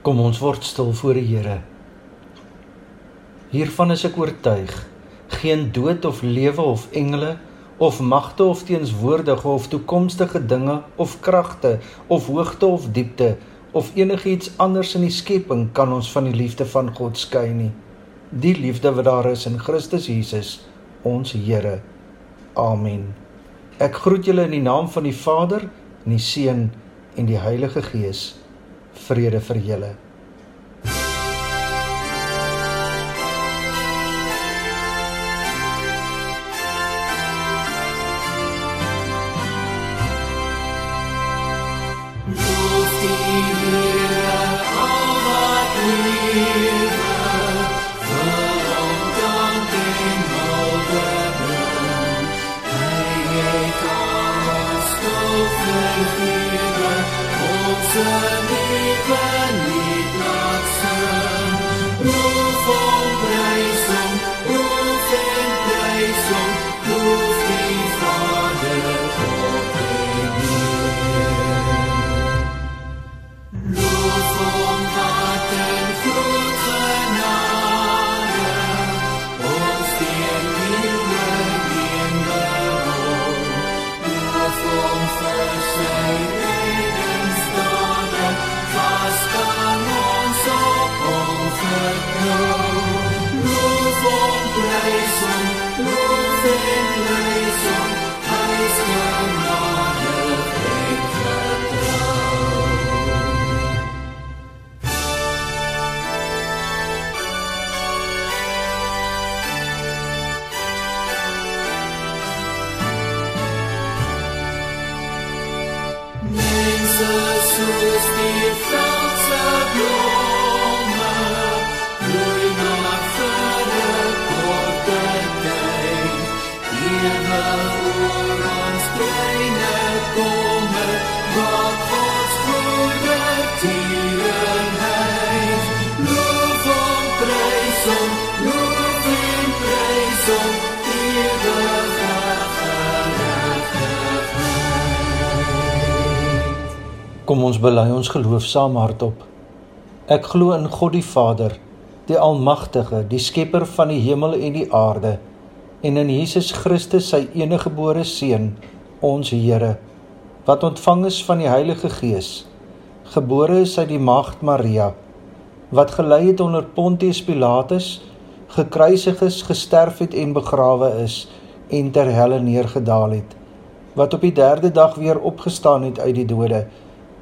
Kom ons word stil voor die Here. Hiervan is ek oortuig, geen dood of lewe of engele of magte of teenswoordige of toekomstige dinge of kragte of hoogte of diepte of enigiets anders in die skepping kan ons van die liefde van God skei nie. Die liefde wat daar is in Christus Jesus, ons Here. Amen. Ek groet julle in die naam van die Vader, en die Seun en die Heilige Gees. Vrede vir julle. Kom ons bely ons geloof saam hardop. Ek glo in God die Vader, die Almagtige, die Skepper van die hemel en die aarde, en in Jesus Christus, sy eniggebore Seun, ons Here, wat ontvang is van die Heilige Gees, gebore is uit die Maagd Maria, wat gelei het onder Pontius Pilatus, gekruisig is, gesterf het en begrawe is en ter helle neergedaal het, wat op die 3de dag weer opgestaan het uit die dode,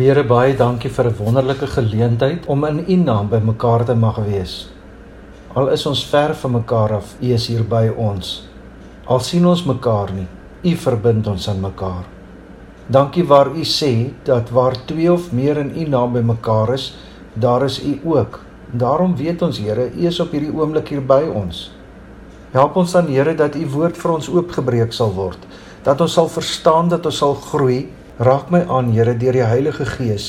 Here baie dankie vir 'n wonderlike geleentheid om in U naam by mekaar te mag wees. Al is ons ver van mekaar af, U is hier by ons. Al sien ons mekaar nie, U verbind ons aan mekaar. Dankie waar U sê dat waar twee of meer in U naam by mekaar is, daar is U ook. Daarom weet ons Here, U is op hierdie oomblik hier by ons. Help ons dan Here dat U woord vir ons oopgebreek sal word, dat ons sal verstaan dat ons sal groei. Raak my aan Here deur die Heilige Gees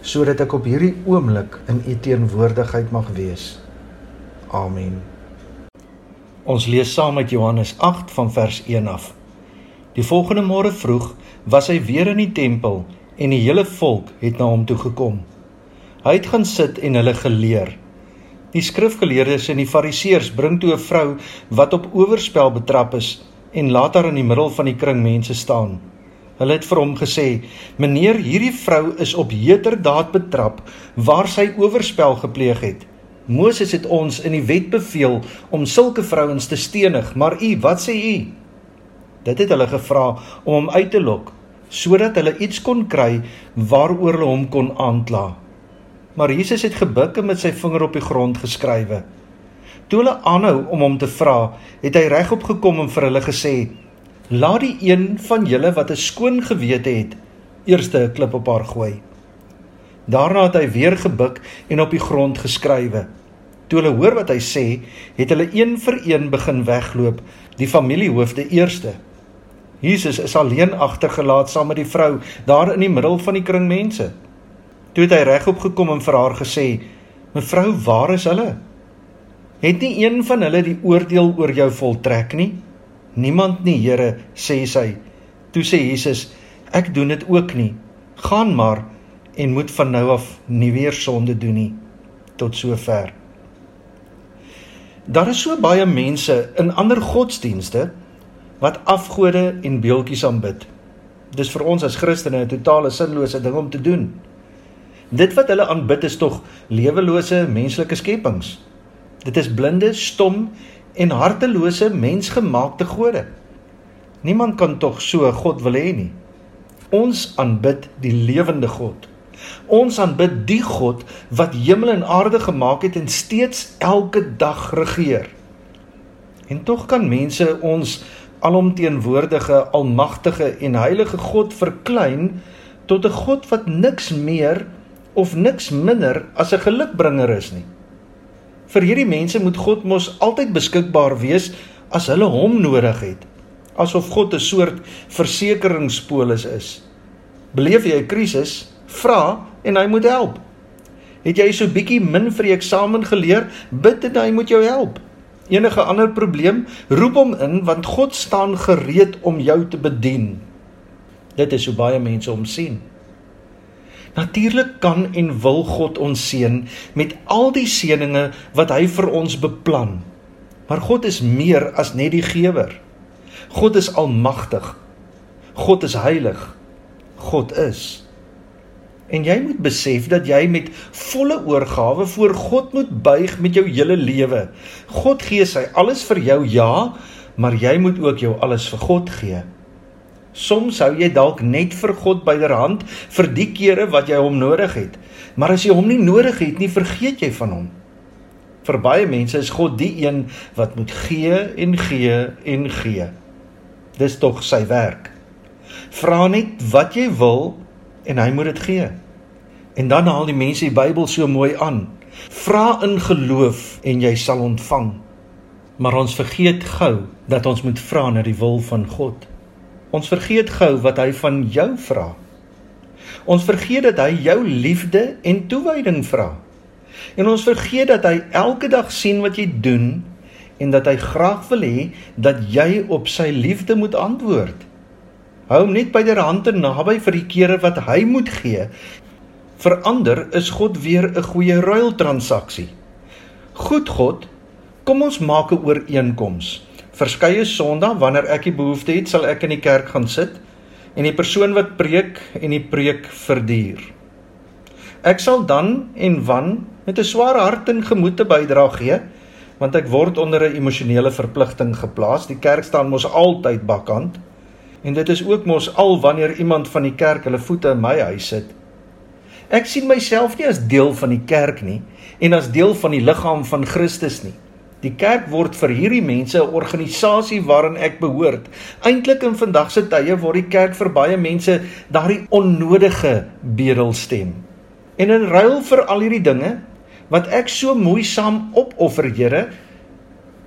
sodat ek op hierdie oomblik in U teenwoordigheid mag wees. Amen. Ons lees saam met Johannes 8 van vers 1 af. Die volgende môre vroeg was hy weer in die tempel en die hele volk het na hom toe gekom. Hy het gaan sit en hulle geleer. Die skrifgeleerdes en die fariseërs bring toe 'n vrou wat op oorspel betrap is en laat haar in die middel van die kring mense staan. Hulle het vir hom gesê: "Meneer, hierdie vrou is op heterdaad betrap waar sy oorspel gepleeg het. Moses het ons in die wet beveel om sulke vrouens te stenig, maar u, wat sê u?" Dit het hulle gevra om hom uit te lok sodat hulle iets kon kry waaroor hulle hom kon aankla. Maar Jesus het gebuk en met sy vinger op die grond geskrywe. Toe hulle aanhou om hom te vra, het hy regop gekom en vir hulle gesê: "Laat die een van julle wat 'n skoon gewete het, eers 'n klip op haar gooi." Daarna het hy weer gebuk en op die grond geskrywe. Toe hulle hoor wat hy sê, het hulle een vir een begin wegloop, die familiehoofde eerste. Jesus is alleen agtergelaat saam met die vrou daar in die middel van die kring mense. Toe het hy regop gekom en vir haar gesê: "Mevrou, waar is hulle? Het nie een van hulle die oordeel oor jou voltrek nie?" "Niemand nie, Here," sê sy. Toe sê Jesus: "Ek doen dit ook nie. Gaan maar en moet van nou af nie weer sonde doen nie." Tot sover. Daar is so baie mense in ander godsdienste wat afgode en beeldjies aanbid. Dis vir ons as Christene 'n totale sinlose ding om te doen. Dit wat hulle aanbid is tog lewelose menslike skepings. Dit is blinde, stom en hartelose mensgemaakte gode. Niemand kan tog so 'n God wil hê nie. Ons aanbid die lewende God. Ons aanbid die God wat hemel en aarde gemaak het en steeds elke dag regeer. En tog kan mense ons alomteenwoordige, almagtige en heilige God verklein tot 'n God wat niks meer of niks minder as 'n gelukbringer is nie. Vir hierdie mense moet God mos altyd beskikbaar wees as hulle hom nodig het, asof God 'n soort versekeringspolis is. Beleef jy 'n krisis, vra en hy moet help. Het jy so bietjie min vir die eksamen geleer, bid en hy moet jou help. Enige ander probleem, roep hom in want God staan gereed om jou te bedien. Dit is hoe baie mense hom sien. Natuurlik kan en wil God ons seën met al die seënings wat hy vir ons beplan. Maar God is meer as net die gewer. God is almagtig. God is heilig. God is. En jy moet besef dat jy met volle oorgawe voor God moet buig met jou hele lewe. God gee sy alles vir jou, ja, maar jy moet ook jou alles vir God gee. Soms sou jy dalk net vir God byderhand vir die kere wat jy hom nodig het. Maar as jy hom nie nodig het nie, vergeet jy van hom. Vir baie mense is God die een wat moet gee en gee en gee. Dis tog sy werk. Vra net wat jy wil en hy moet dit gee. En dan haal die mense die Bybel so mooi aan. Vra in geloof en jy sal ontvang. Maar ons vergeet gou dat ons moet vra na die wil van God. Ons vergeet gou wat hy van jou vra. Ons vergeet dat hy jou liefde en toewyding vra. En ons vergeet dat hy elke dag sien wat jy doen en dat hy graag wil hê dat jy op sy liefde moet antwoord. Hou hom net byderhand en naby vir die kere wat hy moet gee. Verander is God weer 'n goeie ruiltransaksie. Goed God, kom ons maak 'n ooreenkoms verskeie Sondae wanneer ek die behoefte het, sal ek in die kerk gaan sit en die persoon wat preek en die preek verduur. Ek sal dan en wan met 'n swaar hart en gemoed te bydra gee, want ek word onder 'n emosionele verpligting geplaas. Die kerk staan mos altyd bakkant. En dit is ook mos al wanneer iemand van die kerk hulle voete in my huis sit. Ek sien myself nie as deel van die kerk nie en as deel van die liggaam van Christus nie. Die kerk word vir hierdie mense 'n organisasie waarin ek behoort. Eintlik in vandag se tye word die kerk vir baie mense daardie onnodige bedelstem. En in ruil vir al hierdie dinge wat ek so moeisaam opoffer, Here,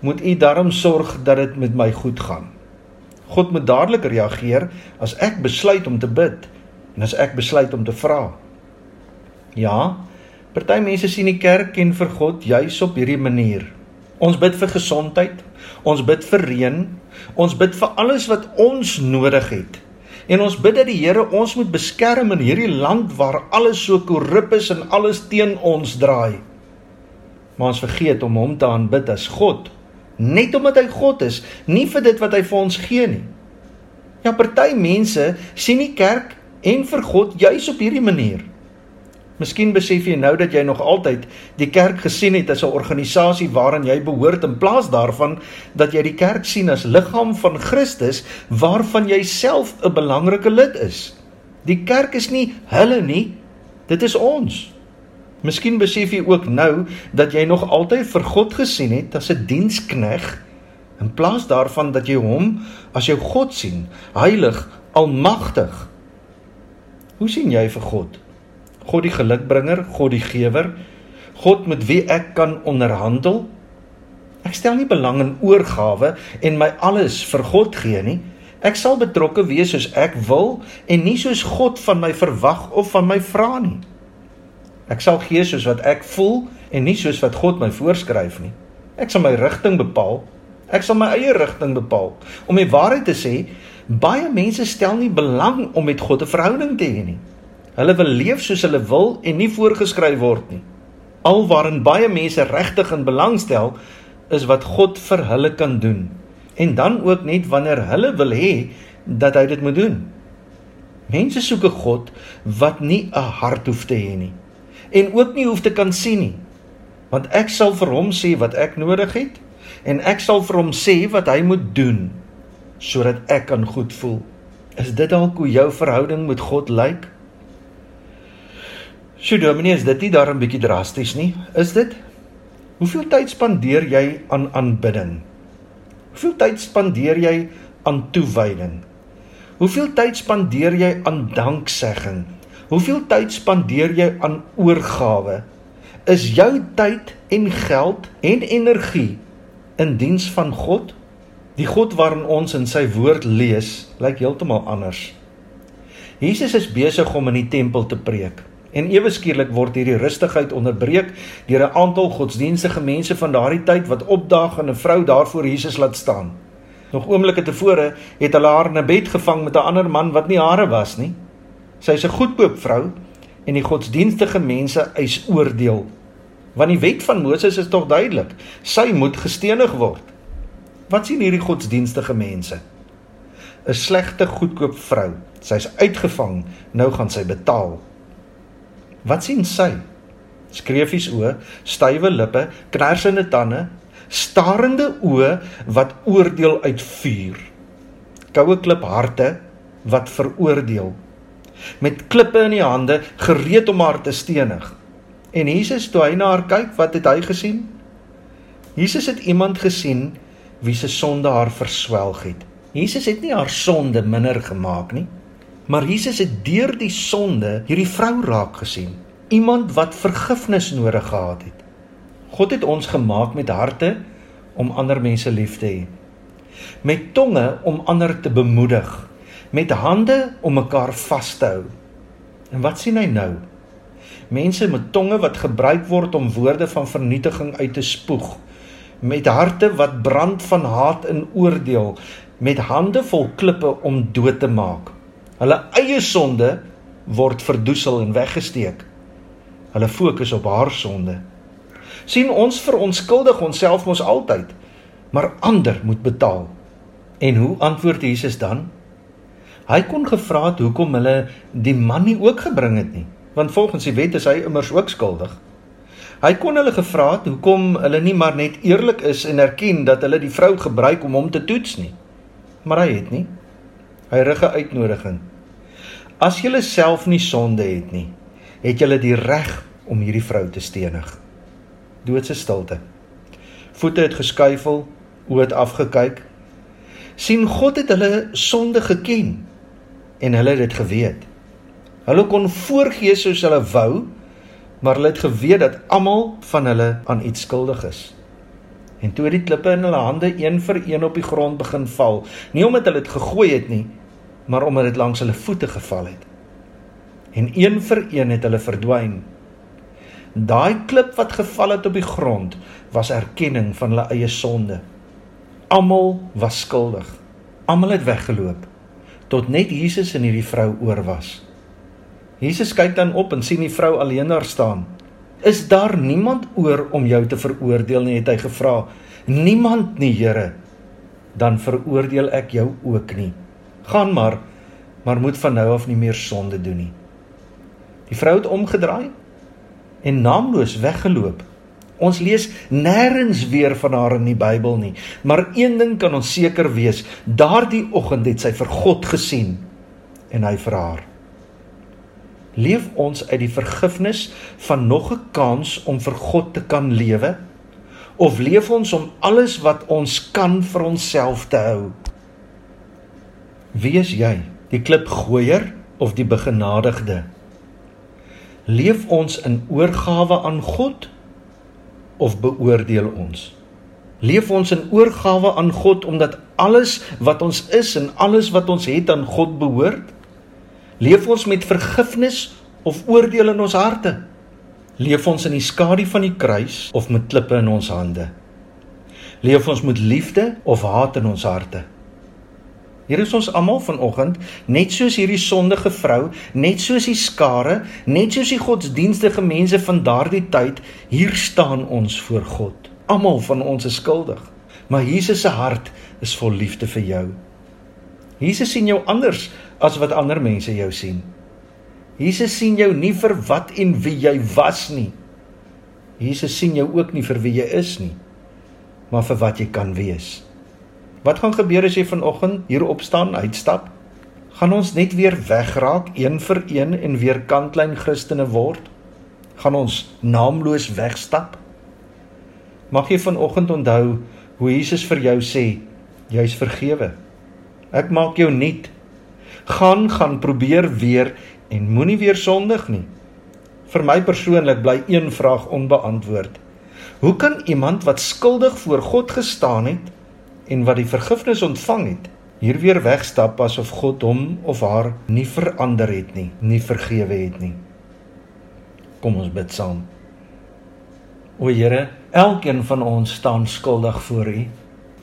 moet U daarom sorg dat dit met my goed gaan. God moet dadelik reageer as ek besluit om te bid en as ek besluit om te vra. Ja, party mense sien die kerk en vir God juis op hierdie manier. Ons bid vir gesondheid, ons bid vir reën, ons bid vir alles wat ons nodig het. En ons bid dat die Here ons moet beskerm in hierdie land waar alles so korrup is en alles teen ons draai. Maar ons vergeet om hom te aanbid as God, net omdat hy God is, nie vir dit wat hy vir ons gee nie. Ja, party mense sien die kerk en vir God juis op hierdie manier. Miskien besef jy nou dat jy nog altyd die kerk gesien het as 'n organisasie waaraan jy behoort in plaas daarvan dat jy die kerk sien as liggaam van Christus waarvan jy self 'n belangrike lid is. Die kerk is nie hulle nie, dit is ons. Miskien besef jy ook nou dat jy nog altyd vir God gesien het as 'n dienskneg in plaas daarvan dat jy hom as jou God sien, heilig, almagtig. Hoe sien jy vir God? God die gelukbringer, God die gewer, God met wie ek kan onderhandel. Ek stel nie belang in oorgawe en my alles vir God gee nie. Ek sal betrokke wees soos ek wil en nie soos God van my verwag of van my vra nie. Ek sal gee soos wat ek voel en nie soos wat God my voorskryf nie. Ek sal my rigting bepaal. Ek sal my eie rigting bepaal. Om die waarheid te sê, baie mense stel nie belang om met God 'n verhouding te hê nie. Hulle wil leef soos hulle wil en nie voorgeskryf word nie. Alwaarin baie mense regtig in belang stel is wat God vir hulle kan doen en dan ook net wanneer hulle wil hê dat hy dit moet doen. Mense soek 'n God wat nie 'n hart hoef te hê nie en ook nie hoef te kan sien nie. Want ek sal vir hom sê wat ek nodig het en ek sal vir hom sê wat hy moet doen sodat ek kan goed voel. Is dit dalk hoe jou verhouding met God lyk? Sjoe, Dominee, is dit nie daar 'n bietjie drasties nie? Is dit? Hoeveel tyd spandeer jy aan aanbidding? Hoeveel tyd spandeer jy aan toewyding? Hoeveel tyd spandeer jy aan danksegging? Hoeveel tyd spandeer jy aan oorgawe? Is jou tyd en geld en energie in diens van God? Die God waarin ons in sy woord lees, lyk heeltemal anders. Jesus is besig om in die tempel te preek. En ewe skielik word hierdie rustigheid onderbreek deur 'n aantal godsdienstige mense van daardie tyd wat opdaag en 'n vrou daarvoor Jesus laat staan. Nog oomblikke tevore het hulle haar in 'n bed gevang met 'n ander man wat nie hare was nie. Sy is 'n goedkoop vrou en die godsdienstige mense eis oordeel. Want die wet van Moses is tog duidelik. Sy moet gestenig word. Wat sien hierdie godsdienstige mense? 'n Slegte goedkoop vrou. Sy's uitgevang, nou gaan sy betaal. Wat sien sy? Skreefies oë, stywe lippe, knersende tande, starende oë wat oordeel uit vuur. Koue klip harte wat veroordeel. Met klippe in die hande gereed om haar te stenig. En Jesus toe hy na haar kyk, wat het hy gesien? Jesus het iemand gesien wie se sonde haar verswelg het. Jesus het nie haar sonde minder gemaak nie. Maar Jesus het deur die sonde hierdie vrou raak gesien, iemand wat vergifnis nodig gehad het. God het ons gemaak met harte om ander mense lief te hê. Met tonge om ander te bemoedig, met hande om mekaar vas te hou. En wat sien hy nou? Mense met tonge wat gebruik word om woorde van vernietiging uit te spoeg, met harte wat brand van haat en oordeel, met hande vol klippe om dood te maak. Hulle eie sonde word verdoesel en weggesteek. Hulle fokus op haar sonde. sien ons verontskuldig onsself mos altyd, maar ander moet betaal. En hoe antwoord Jesus dan? Hy kon gevra het hoekom hulle die man nie ook gebring het nie, want volgens die wet is hy immers ook skuldig. Hy kon hulle gevra het hoekom hulle nie maar net eerlik is en erken dat hulle die vrou gebruik om hom te toets nie. Maar hy het nie. Hy rig 'n uitnodiging. As julle self nie sonde het nie, het julle die reg om hierdie vrou te stenig. Doodse stilte. Voete het geskuifel, oë het afgekyk. sien God het hulle sonde geken en hulle het dit geweet. Hulle kon voorgee soos hulle wou, maar hulle het geweet dat almal van hulle aan iets skuldig is. En toe het die klippe in hulle hande een vir een op die grond begin val, nie omdat hulle dit gegooi het nie, maar omdat dit langs hulle voete geval het. En een vir een het hulle verdwyn. Daai klip wat geval het op die grond was erkenning van hulle eie sonde. Almal was skuldig. Almal het weggeloop tot net Jesus en hierdie vrou oor was. Jesus kyk dan op en sien die vrou alleen daar staan. Is daar niemand oor om jou te veroordeel nie, het hy gevra. Niemand nie, Here. Dan veroordeel ek jou ook nie. Gaan maar, maar moet van nou af nie meer sonde doen nie. Die vrou het omgedraai en naamloos weggeloop. Ons lees nêrens weer van haar in die Bybel nie, maar een ding kan ons seker wees, daardie oggend het sy vir God gesien en hy vir haar Leef ons uit die vergifnis van nog 'n kans om vir God te kan lewe? Of leef ons om alles wat ons kan vir onsself te hou? Wie is jy? Die klipgooier of die begenadigde? Leef ons in oorgawe aan God of beoordeel ons? Leef ons in oorgawe aan God omdat alles wat ons is en alles wat ons het aan God behoort? Leef ons met vergifnis of oordeel in ons harte? Leef ons in die skadu van die kruis of met klippe in ons hande? Leef ons met liefde of haat in ons harte? Hier is ons almal vanoggend, net soos hierdie sondige vrou, net soos die skare, net soos die godsdienstige mense van daardie tyd, hier staan ons voor God. Almal van ons is skuldig, maar Jesus se hart is vol liefde vir jou. Jesus sien jou anders as wat ander mense jou sien. Jesus sien jou nie vir wat en wie jy was nie. Jesus sien jou ook nie vir wie jy is nie, maar vir wat jy kan wees. Wat gaan gebeur as jy vanoggend hier opstaan, uitstap? Gaan ons net weer wegraak een vir een en weer kantlyn Christene word? Gaan ons naamloos wegstap? Mag jy vanoggend onthou hoe Jesus vir jou sê, jy's vergewe. Ek maak jou nuut gaan gaan probeer weer en moenie weer sondig nie. Vir my persoonlik bly een vraag onbeantwoord. Hoe kan iemand wat skuldig voor God gestaan het en wat die vergifnis ontvang het, hier weer wegstap asof God hom of haar nie verander het nie, nie vergewe het nie? Kom ons bid saam. O Here, elkeen van ons staan skuldig voor U.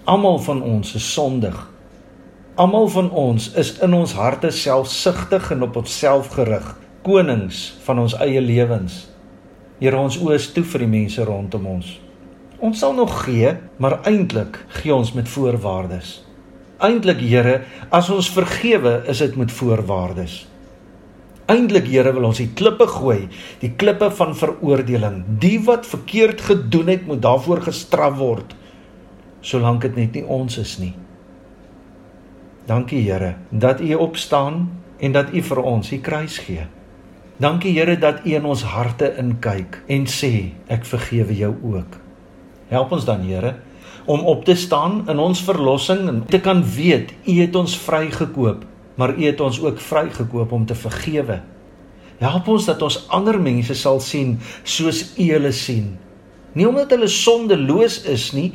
Almal van ons is sondig. Almal van ons is in ons harte selfsugtig en op onsself gerig, konings van ons eie lewens. Here, ons oë is toe vir die mense rondom ons. Ons sal nog gee, maar eintlik gee ons met voorwaardes. Eintlik, Here, as ons vergewe, is dit met voorwaardes. Eintlik, Here, wil ons die klippe gooi, die klippe van veroordeling. Die wat verkeerd gedoen het, moet daarvoor gestraf word, solank dit net nie ons is nie. Dankie Here dat U opstaan en dat U vir ons die kruis gee. Dankie Here dat U in ons harte inkyk en sê ek vergewe jou ook. Help ons dan Here om op te staan in ons verlossing en te kan weet U het ons vrygekoop, maar U het ons ook vrygekoop om te vergewe. Help ons dat ons ander mense sal sien soos U hulle sien. Nie omdat hulle sondeloos is nie,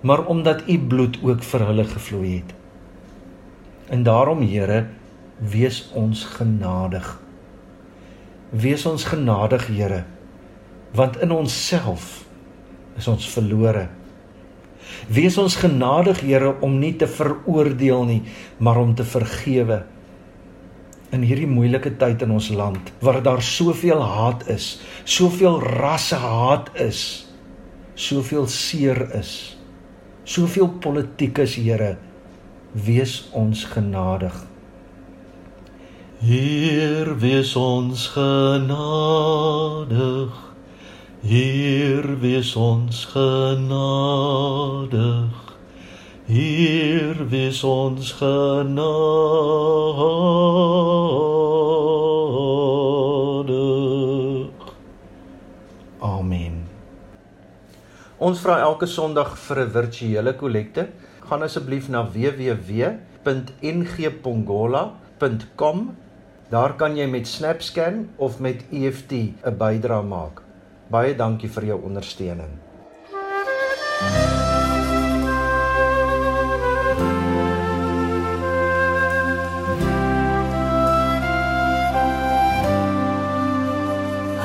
maar omdat U bloed ook vir hulle gevloei het. En daarom Here, wees ons genadig. Wees ons genadig, Here, want in onsself is ons verlore. Wees ons genadig, Here, om nie te veroordeel nie, maar om te vergewe. In hierdie moeilike tyd in ons land waar daar soveel haat is, soveel rassehaat is, soveel seer is, soveel politiek is, Here, wees ons genadig. Heer, wees ons genadig. Heer, wees ons genadig. Heer, wees ons genadig. Amen. Ons vra elke Sondag vir 'n virtuele kollekte. Gaan asseblief na www.ngpongola.com. Daar kan jy met SnapScan of met EFT 'n bydrae maak. Baie dankie vir jou ondersteuning.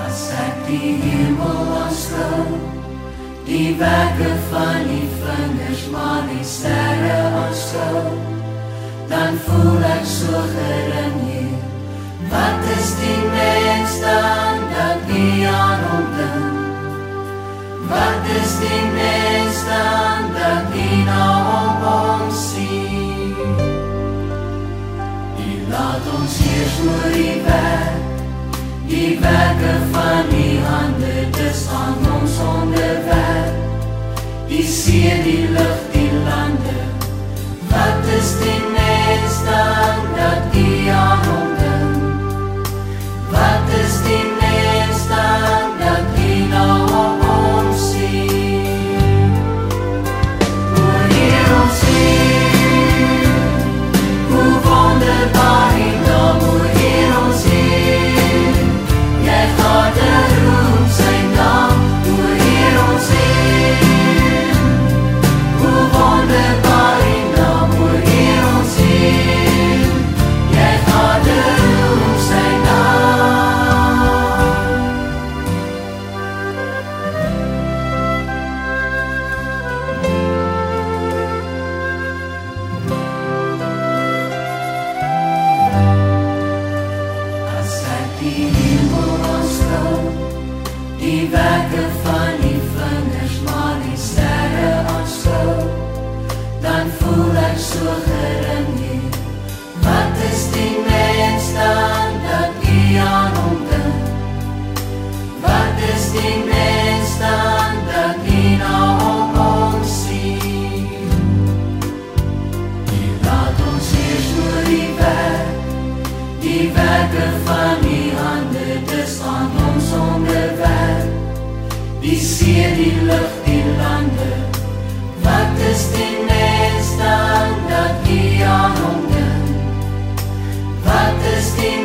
As ek die hemel aanskou, die werke van die vingers, maar die sterre aanskou, dan voel ek so gering hier. Wat is die mens dan dat nie aan hom dink? Wat is die mens dan dat nie na hom omsien? Die laat ons heers oor die werk, die werke van die hande, dis aan ons onderwerp. Die see, die lug, die lande, wat is die mens dan dat die aan hom van die hande, dis aan ons onderwerp. Die see, die lug, die lande. Wat is die mens dan dat nie aan hom dink? Wat is die